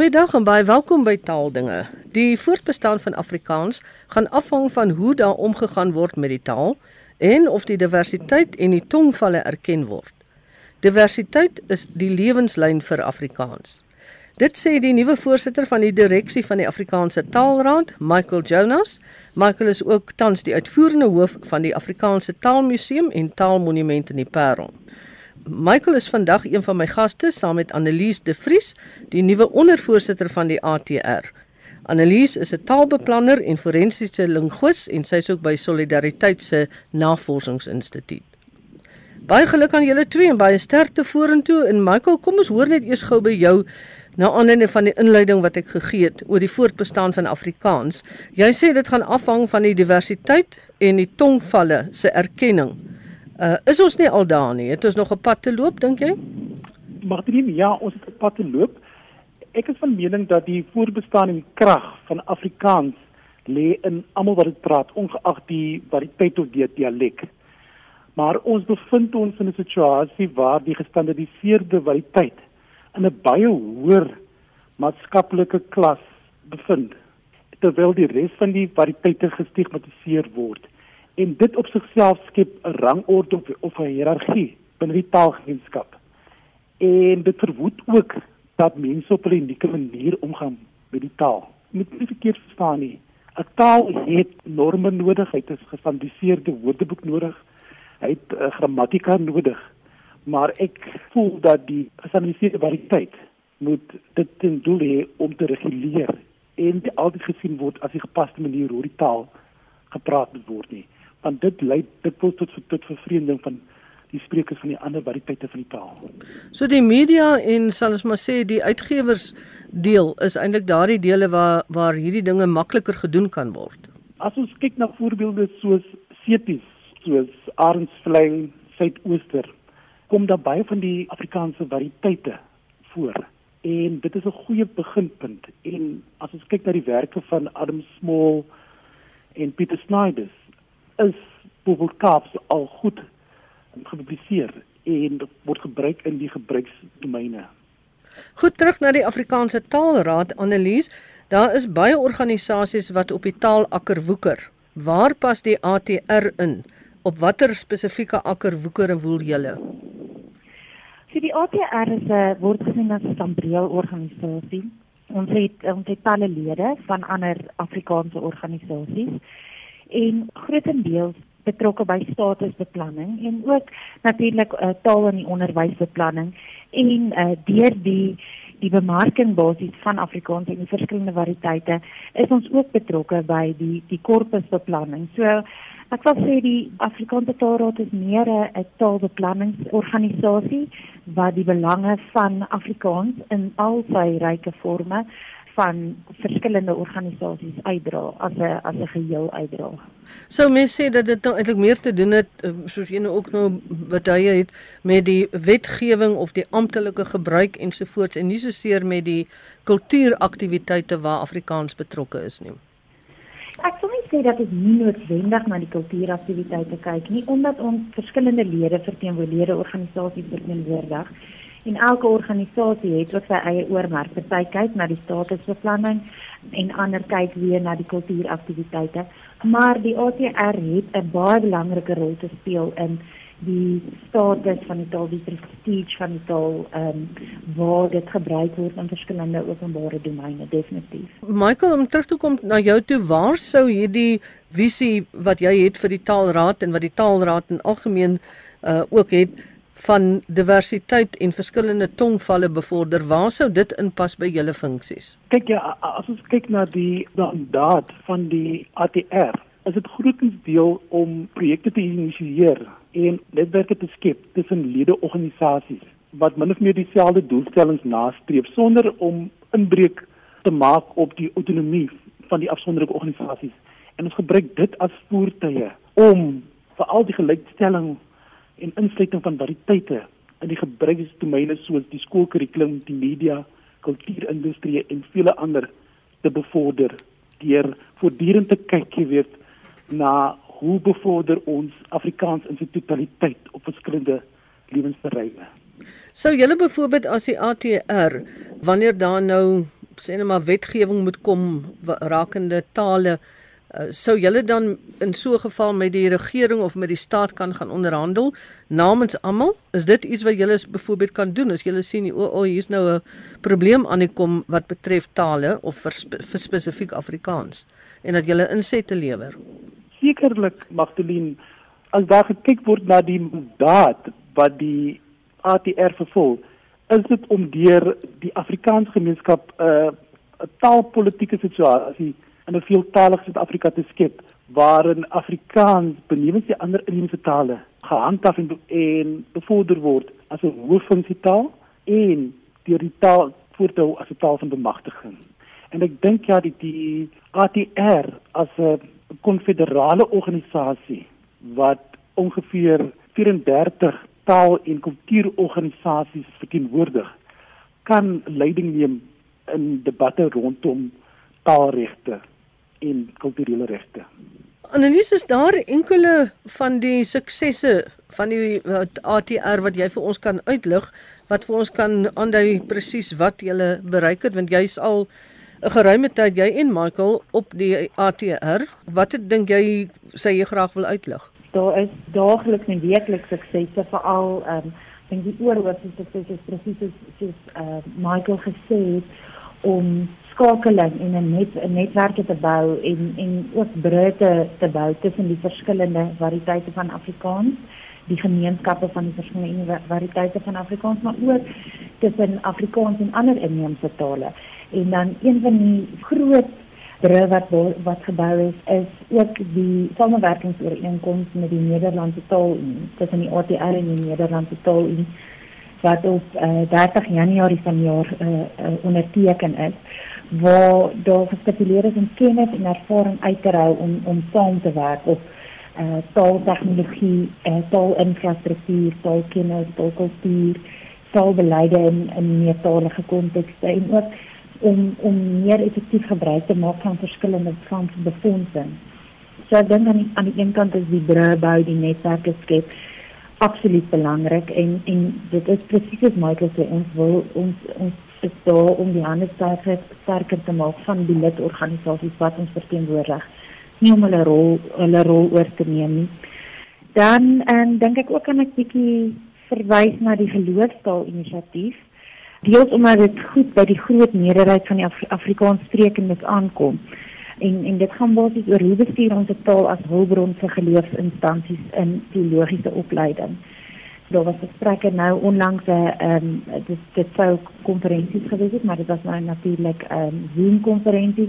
Goeiedag en baie welkom by Taaldinge. Die voortbestaan van Afrikaans gaan afhang van hoe daar omgegaan word met die taal en of die diversiteit en die tongvalle erken word. Diversiteit is die lewenslyn vir Afrikaans. Dit sê die nuwe voorsitter van die direksie van die Afrikaanse Taalraad, Michael Jonas. Michael is ook tans die uitvoerende hoof van die Afrikaanse Taalmuseum en Taalmonument in die Parel. Michael is vandag een van my gaste saam met Annelies De Vries, die nuwe ondervoorsitter van die ATR. Annelies is 'n taalbeplanner en forensiese linguis en sy is ook by Solidariteit se Navorsingsinstituut. Baie geluk aan julle twee en baie sterkte vorentoe en Michael, kom ons hoor net eers gou by jou Na aanleiding van die inleiding wat ek gegee het oor die voortbestaan van Afrikaans, jy sê dit gaan afhang van die diversiteit en die tongvalle se erkenning. Uh is ons nie al daar nie? Het ons nog 'n pad te loop, dink jy? Martin, ja, ons het 'n pad te loop. Ek is van mening dat die voortbestaan en krag van Afrikaans lê in almal wat dit praat, ongeag die variëteit of die dialek. Maar ons bevind ons in 'n situasie waar die gestandardiseerde variëteit in 'n baie hoër maatskaplike klas bevind terwyl die res van die variëteite gestigmatiseer word en dit op sigself skep 'n rangorde of, of 'n hiërargie binne die taalgemeenskap en dit verwoed ook dat mense op 'n unieke manier omgaan met die taal. Met nie verkeerd verstaan nie. 'n taal het norme nodig hy het 'n gestandardiseerde woordeboek nodig hy het uh, grammatika nodig. Maar ek voel dat die gestandardiseerde variëteit moet dit ten doel hê om te reguleer en altyd gesien word as die gepaste manier hoe die taal gepraat word nie want dit lei dit tot tot tot vervreemding van die sprekers van die ander variëteite van die taal. So die media en sal ons maar sê die uitgewers deel is eintlik daardie dele waar waar hierdie dinge makliker gedoen kan word. As ons kyk na voorbeelde soos Cetis, soos Arensvlei, Suidooster, kom daar baie van die Afrikaanse variëteite voor. En dit is 'n goeie beginpunt. En as ons kyk na die werke van Adam Small en Peter Snyders, is Bubelkaps al goed gepubliseer en word gebruik in die gebruiksdomeine. Goed terug na die Afrikaanse Taalraad Annelies, daar is baie organisasies wat op die taal akker woeker. Waar pas die ATR in? Op watter spesifieke akker woeker en woel julle? So die ATR is 'n word gesien as 'n sambreel organisasie. Ons het ons het talle lede van ander Afrikaanse organisasies en grootendeels betrokke by statusbeplanning en ook natuurlik uh, taal en onderwysbeplanning en uh, deur die die bemarking basies van Afrikaans en die verskillende variëteite is ons ook betrokke by die die korpusbeplanning. So Ek wil sê die Afrikaanse Taalraad is meer 'n taalbeplanningsorganisasie wat die belange van Afrikaans in al sy ryke forme van verskillende organisasies uitdra as 'n as 'n geheel uitdra. So mense sê dat dit nou eintlik meer te doen het eh, soos jy nou ook nou wat hy het met die wetgewing of die amptelike gebruik ensovoorts en nie so seer met die kultuuraktiwiteite waar Afrikaans betrokke is nie. Ek sou net sê dat dit nie noodwendig na die kultuuraktiwiteite kyk nie, omdat ons verskillende lede verteenwoordigende organisasies verteenwoordig en elke organisasie het ook sy eie oormerk. Party kyk na die statusbeplanning en ander kyk weer na die kultuuraktiwiteite, maar die ATR het 'n baie belangrike rol te speel in die status van die taal, die prestige van die taal, ehm um, waar dit gebruik word in verskillende openbare domeine definitief. Michael, om terug te kom na jou toe, waar sou hierdie visie wat jy het vir die taalraad en wat die taalraad in algemeen uh ook het van diversiteit en verskillende tongvalle bevorder, waar sou dit inpas by julle funksies? Kyk ja, as ons kyk na die mandaat van die ATR, is dit grootens deel om projekte te initieer en netwerke te skep tussen ledeorganisasies wat min of meer dieselfde doelstellings nastreef sonder om inbreuk te maak op die autonomie van die afsonderlike organisasies. En ons gebruik dit as voertuie om vir al die gelykstelling en insluiting van variëteite in die gebruiksdomeine soos die skoolkurrikulum, die media, kultuurindustrie en vele ander te bevorder deur voortdurend te kyk, jy weet, na hoe bevorder ons Afrikaans in sy totaliteit op verskillende lewensterreine. Sou julle byvoorbeeld as die ATR wanneer daar nou sê net maar wetgewing moet kom rakende tale Uh, sou julle dan in so 'n geval met die regering of met die staat kan gaan onderhandel namens almal? Is dit iets wat julle byvoorbeeld kan doen as julle sien o, oh, hier's nou 'n probleem aan die kom wat betref tale of vir, vir spesifiek Afrikaans en dat julle insette lewer? Sekerlik, Magdalene, as daar gekyk word na die mandaat wat die ATR vervul, is dit om deur die Afrikaans gemeenskap 'n uh, 'n taalpolitiese situasie in 'n veeltaalige Suid-Afrika te skep waarin Afrikaans benewens die ander inheemse tale gehandhaaf en, en bevorder word as 'n hooffunksietaal en deur die taal voortou as 'n taal van bemagtiging. En ek dink ja die, die ATR as 'n konfederale organisasie wat ongeveer 34 taal- en kultuurorganisasies verteenwoordig kan leiding neem in debatte rondom taalregte en kulturele regte. Annelies is daar enkele van die suksesse van die ATR wat jy vir ons kan uitlig wat vir ons kan aandui presies wat jy bereik het? Want jy's al 'n geruime tyd jy en Michael op die ATR wat het dink jy sê jy graag wil uitlig? Daar is daagliks en weekliks suksesse veral ehm um, dink die oorhoofse suksesse presies soos uh, Michael gesê het om skakeling en 'n net 'n netwerke te bou en en ook brûe te, te bou tussen die verskillende variëteite van Afrikaans, die gemeenskappe van die verskillende variëteite van Afrikaans, maar ook tussen Afrikaans en ander inheemse tale. En dan een van die groot brûe wat wat gebou is, is ook die samewerkingsooreenkoms met die Nederlandse taal tussen die ATR en die Nederlandse taal wat op uh, 30 Januarie van jaar uh, uh, onderteken is waar daar gestipuleer is om kennis en ervaring uit te ruil om om saam te werk op uh, taaltegnologie, uh, taalinfrastruktuur, taalkennis, taalkultuur, taalbeleide in in meertalige kontekste en ook om om meer effektief gebruik te maak van verskillende vorme befondsing. So dink aan die, aan die een kant is die brûe bou die netwerke skep absoluut belangrik en en dit is presies wat Michael sê ons wil ons ons is daar om die hande sterker, sterker te maak van die lidorganisasies wat ons verteenwoordig. Nie om hulle rol hulle rol oor te neem nie. Dan en dink ek ook aan 'n bietjie verwys na die geloofstaal inisiatief. Deels omdat dit goed by die groot meerderheid van die Af Afrikaans sprekendes aankom. En en dit gaan basies oor hoe bestuur ons taal as hulpbron vir geloofsinstansies in teologiese opleiding daar was gesprekke nou onlangs 'n uh, ehm um, dit dit sou konferensies gewees het, maar dit was nou natuurlik 'n um, Zoom konferensie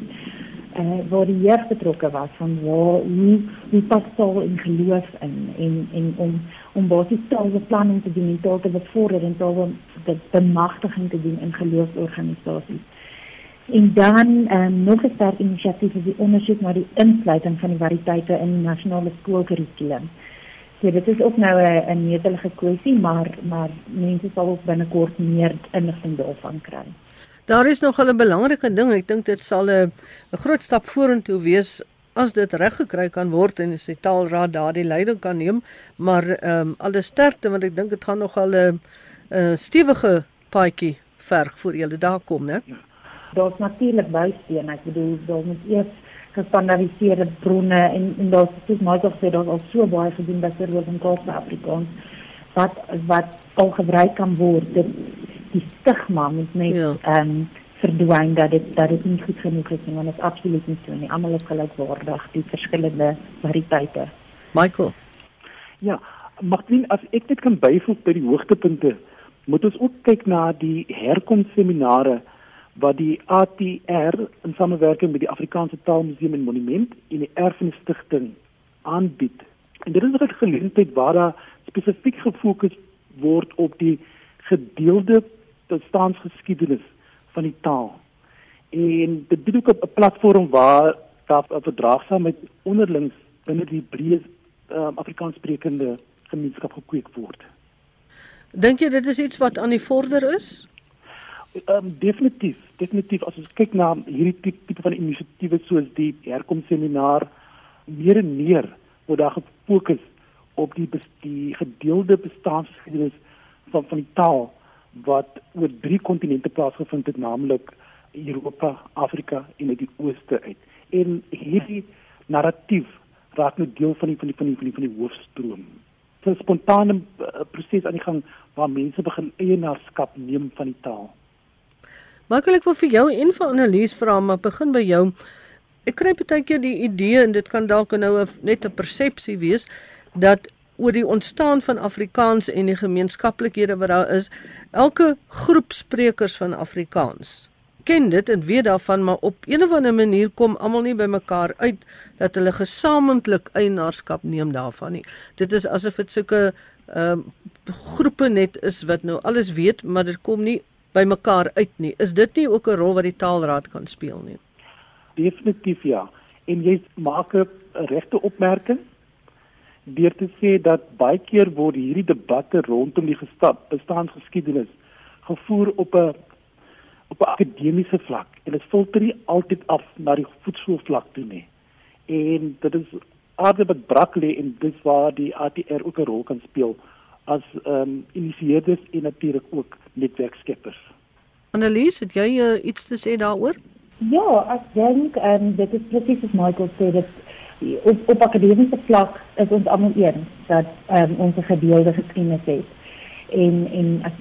eh uh, waar die jeug betrokke was van waar hoe hoe pas taal in geloof in en en om om basies taalbeplanning te doen en taal te bevorder en taal te bemagtiging te doen in geloofsorganisasies. En dan ehm um, nog 'n sterk inisiatief is die ondersoek na die insluiting van die variëteite in die nasionale skoolkurrikulum. Ja, dit is ook nou 'n netelige kwessie, maar maar mense sal ook binnekort meer inligting daarvan kry. Daar is nog 'n belangrike ding. Ek dink dit sal 'n groot stap vorentoe wees as dit reg gekry kan word en as die taalraad daardie leiding kan neem, maar ehm um, alles sterkte want ek dink dit gaan nog al 'n stewige paadjie verg voor jy daar kom, né? Ja. Daar's natuurlik bousteene. Ek bedoel, daar moet eers gestandaardiseerde bronne en en daar's soos maar tog sê daar's al so baie gedoen by serwers in Kaap-Afrikaans wat wat al gebruik kan word dit die stigma moet net ja. ehm ja. um, verdwyn dat dit dat dit nie goed genoeg is nie want dit is absoluut nie so nie almal is gelykwaardig die verskillende variëteite Michael Ja Martin as ek dit kan byvoeg by die hoogtepunte moet ons ook kyk na die herkomseminare wat die ATR in samewerking met die Afrikaanse Taalmuseum en Monument en die Erfenisstigting aanbied. En dit is 'n geleentheid waar daar spesifiek gefokus word op die gedeelde bestaansgeskiedenis van die taal. En dit bied ook 'n platform waar daar 'n verdraagsaamheid onderlings binne die breë um, Afrikaanssprekende gemeenskap gekweek word. Dink jy dit is iets wat aan die vorder is? Ehm um, definitief, definitief as ons kyk na hierdie tipe, tipe van inisiatiewe soos die herkomseminar meer en meer word daar gefokus op die die gedeelde bestaansgeskiedenis van van die taal wat oor drie kontinente plaasgevind het, naamlik Europa, Afrika en uit die ooste uit. En hierdie narratief raak nou deel van die van die van die van die, van die hoofstroom. 'n Spontane uh, proses aan die gang waar mense begin eienaarskap neem van die taal. Michael, ek wil vir jou en vir Annelies vra, maar begin by jou. Ek kry baie keer die idee en dit kan dalk nou net 'n persepsie wees dat oor die ontstaan van Afrikaans en die gemeenskaplikhede wat daar is, elke groep sprekers van Afrikaans ken dit en weet daarvan, maar op een of ander manier kom almal nie bymekaar uit dat hulle gesamentlik eienaarskap neem daarvan nie. Dit is asof dit sulke ehm uh, groepe net is wat nou alles weet, maar dit kom nie bymekaar uit nie. Is dit nie ook 'n rol wat die taalraad kan speel nie? Definitief ja. En jy maak 'n regte opmerking deur te sê dat baie keer word hierdie debatte rondom die gestap bestaangesgeskiedenis gevoer op 'n op 'n akademiese vlak en dit filter nie altyd af na die voetsoervlak toe nie. En dit is aardig brak lê en dis waar die ATR ook 'n rol kan speel as ehm um, initieerders en natuurlik ook netwerkskeppers. Annelies, het jy uh, iets te sê daaroor? Ja, ek dink en um, dit is presies wat Michael sê dat op, op akademiese vlak is ons almal eens dat ehm um, ons 'n gedeelde geskiedenis het. En en as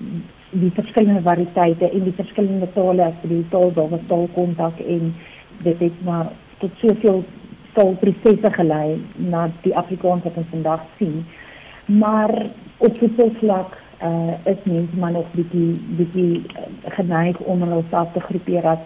die verskillende variëteite en die verskillende tale as die taal daar was taal kontak en dit het maar tot soveel taalprosesse gelei na die Afrikaans wat ons vandag sien. Maar op die vlak uh, is mense maar nog bietjie bietjie uh, geneig om hulle self te groepeer as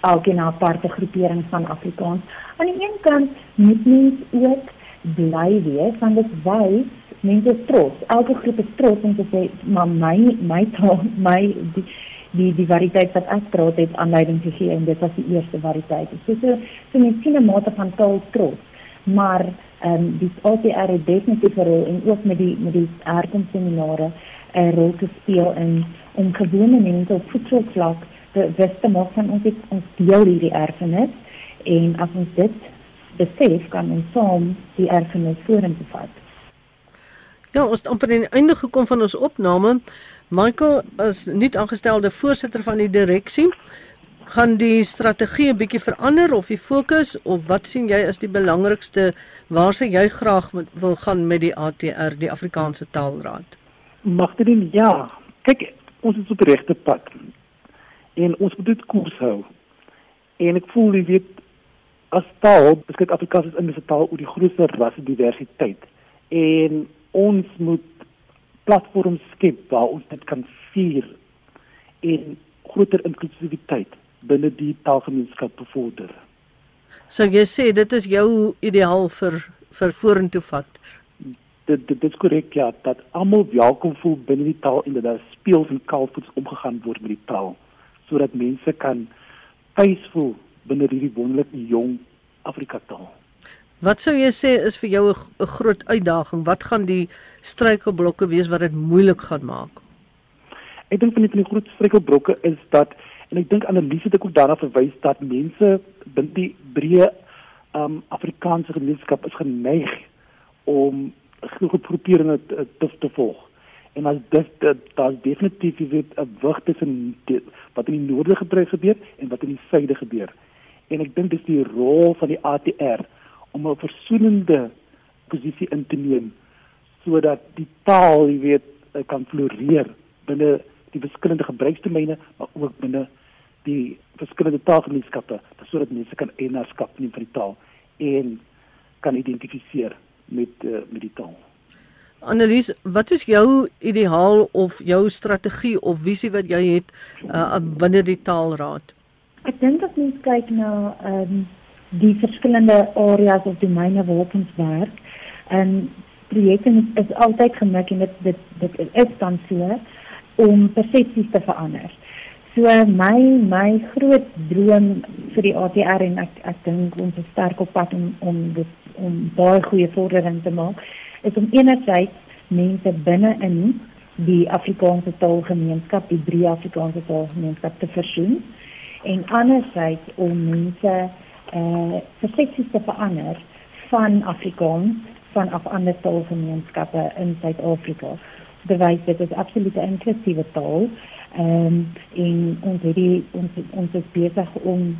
elke na aparte groepering van Afrikaans. Aan die een kant moet mens ook bly wees want dit wys mense trots. Elke groep is trots te sê maar my my taal, my die die die variëteit wat ek praat het aanleiding gegee en dit was die eerste variëteit. So so so mense sien 'n mate van taal trots. Maar ehm um, die OTR het definitief 'n rol en ook met die met die herkomseminare 'n rol te speel in om gewone mense op voetsoervlak te wys te maak van ons ons deel hierdie erfenis en as ons dit besef kan ons saam die erfenis vorentoe vat. Ja, ons het amper aan die einde gekom van ons opname. Michael is nuut aangestelde voorsitter van die direksie. Gaan die strategie 'n bietjie verander of die fokus of wat sien jy as die belangrikste waar sê jy graag met, wil gaan met die ATR, die Afrikaanse Taalraad? Magdalene, ja. Kyk, ons is op die regte pad. En ons moet dit koers hou. En ek voel jy weet as taal, beskik Afrikaans is in 'n taal oor die grootste rasse diversiteit. En ons moet platforms skep waar ons dit kan vier en groter inklusiwiteit binne die taalgemeenskap bevorder. So jy sê dit is jou ideaal vir vir vorentoe vat. Dit dit is korrek ja dat almal welkom voel binne die taal en dat daar speels en kalfvoets omgegaan word met die taal sodat mense kan tuis voel binne hierdie wonderlike jong Afrika taal. Wat sou jy sê is vir jou 'n groot uitdaging? Wat gaan die struikelblokke wees wat dit moeilik gaan maak? Ek dink van die, van die groot struikelblokke is dat en ek dink Annelies het ook daarna verwys dat mense binne die breë um Afrikaanse gemeenskap is geneig om groeperinge te, te, te volg. En as dit daar's definitief weet 'n wig tussen wat in die noorde gebeur en wat in die suide gebeur. En ek dink dis die rol van die ATR om 'n versoenende posisie in te neem sodat die taal, jy weet, kan floreer binne die verskillende gebruiksdomeine, maar ook binne die verskillende taalgemeenskappe, sodat mense kan eienaarskap neem van die taal en kan identifiseer met uh, met die taal. Annelies, wat is jou ideaal of jou strategie of visie wat jy het uh, binne die taalraad? Ek dink dat mens kyk na ehm um, die verskillende areas of domeine waar ons werk. En projekte is, is altyd gemik en dit dit dit is dan so om persepsies te verander. So my my groot droom vir die ATR en ek ek dink ons is sterk op pad om om dit om baie goeie vordering te maak is om enerzijds mense binne in die Afrikaanse taalgemeenskap, die drie Afrikaanse taalgemeenskap te versoen en anderzijds om mense eh uh, persepsies te verander van Afrikaans van af ander taalgemeenskappe in Suid-Afrika. Bewys dit is absoluut 'n inklusiewe taal. Ehm um, en ons het die ons ons is besig om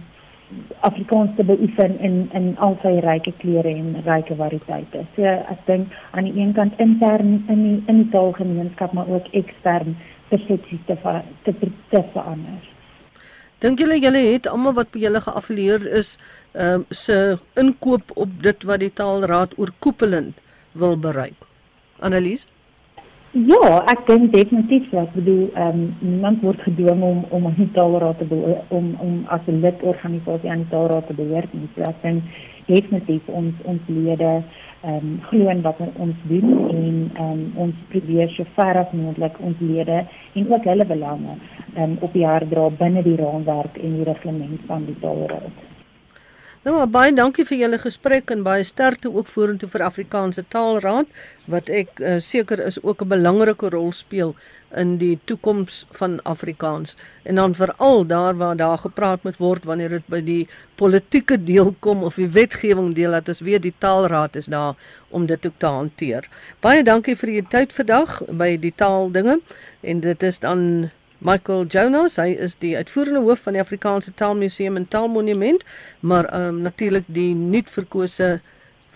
Afrikaans te beoefen in in al sy ryke kleure en ryke variëteite. So ek dink aan die een kant intern in die in die taalgemeenskap maar ook ekstern persepsies te te te verander. Dink julle julle het almal wat by julle geaffilieer is, ehm uh, se inkoop op dit wat die taalraad oorkoepelend wil bereik? Annelies? Ja, ek dink definitief so. Ek bedoel, ehm um, niemand word gedwing om om aan die taalraad te behoor, om om as 'n lidorganisasie aan die taalraad te behoort nie. So ek dink definitief ons ons lede ehm um, glo in wat ons doen en ehm um, ons probeer so ver as moontlik ons lede en ook hulle belange ehm um, op die hart dra binne die raamwerk en die reglement van die taalraad. Nou maar baie dankie vir julle gesprek en baie sterkte ook vorentoe vir Afrikaanse Taalraad wat ek uh, seker is ook 'n belangrike rol speel in die toekoms van Afrikaans en dan veral daar waar daar gepraat moet word wanneer dit by die politieke deel kom of die wetgewing deel dat ons weet die Taalraad is daar om dit ook te hanteer. Baie dankie vir u tyd vandag by die taaldinge en dit is dan Michael Jonas, hy is die uitvoerende hoof van die Afrikaanse Taalmuseum en Taalmonument, maar um, natuurlik die nuut verkose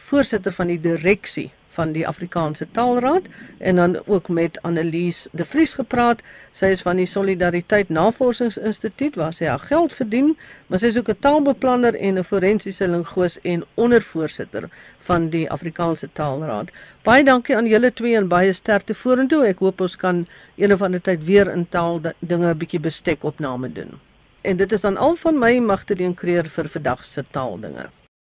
voorsitter van die direksie van die Afrikaanse Taalraad en dan ook met Annelies De Vries gepraat. Sy is van die Solidariteit Navorsingsinstituut waar sy haar geld verdien, maar sy is ook 'n taalbeplanner en 'n forensiese linguis en ondervoorsitter van die Afrikaanse Taalraad. Baie dankie aan julle twee en baie sterkte vorentoe. Ek hoop ons kan eendag van die tyd weer in taal dinge 'n bietjie bestek opname doen. En dit is dan al van my magte die kreer vir vandag se taaldinge.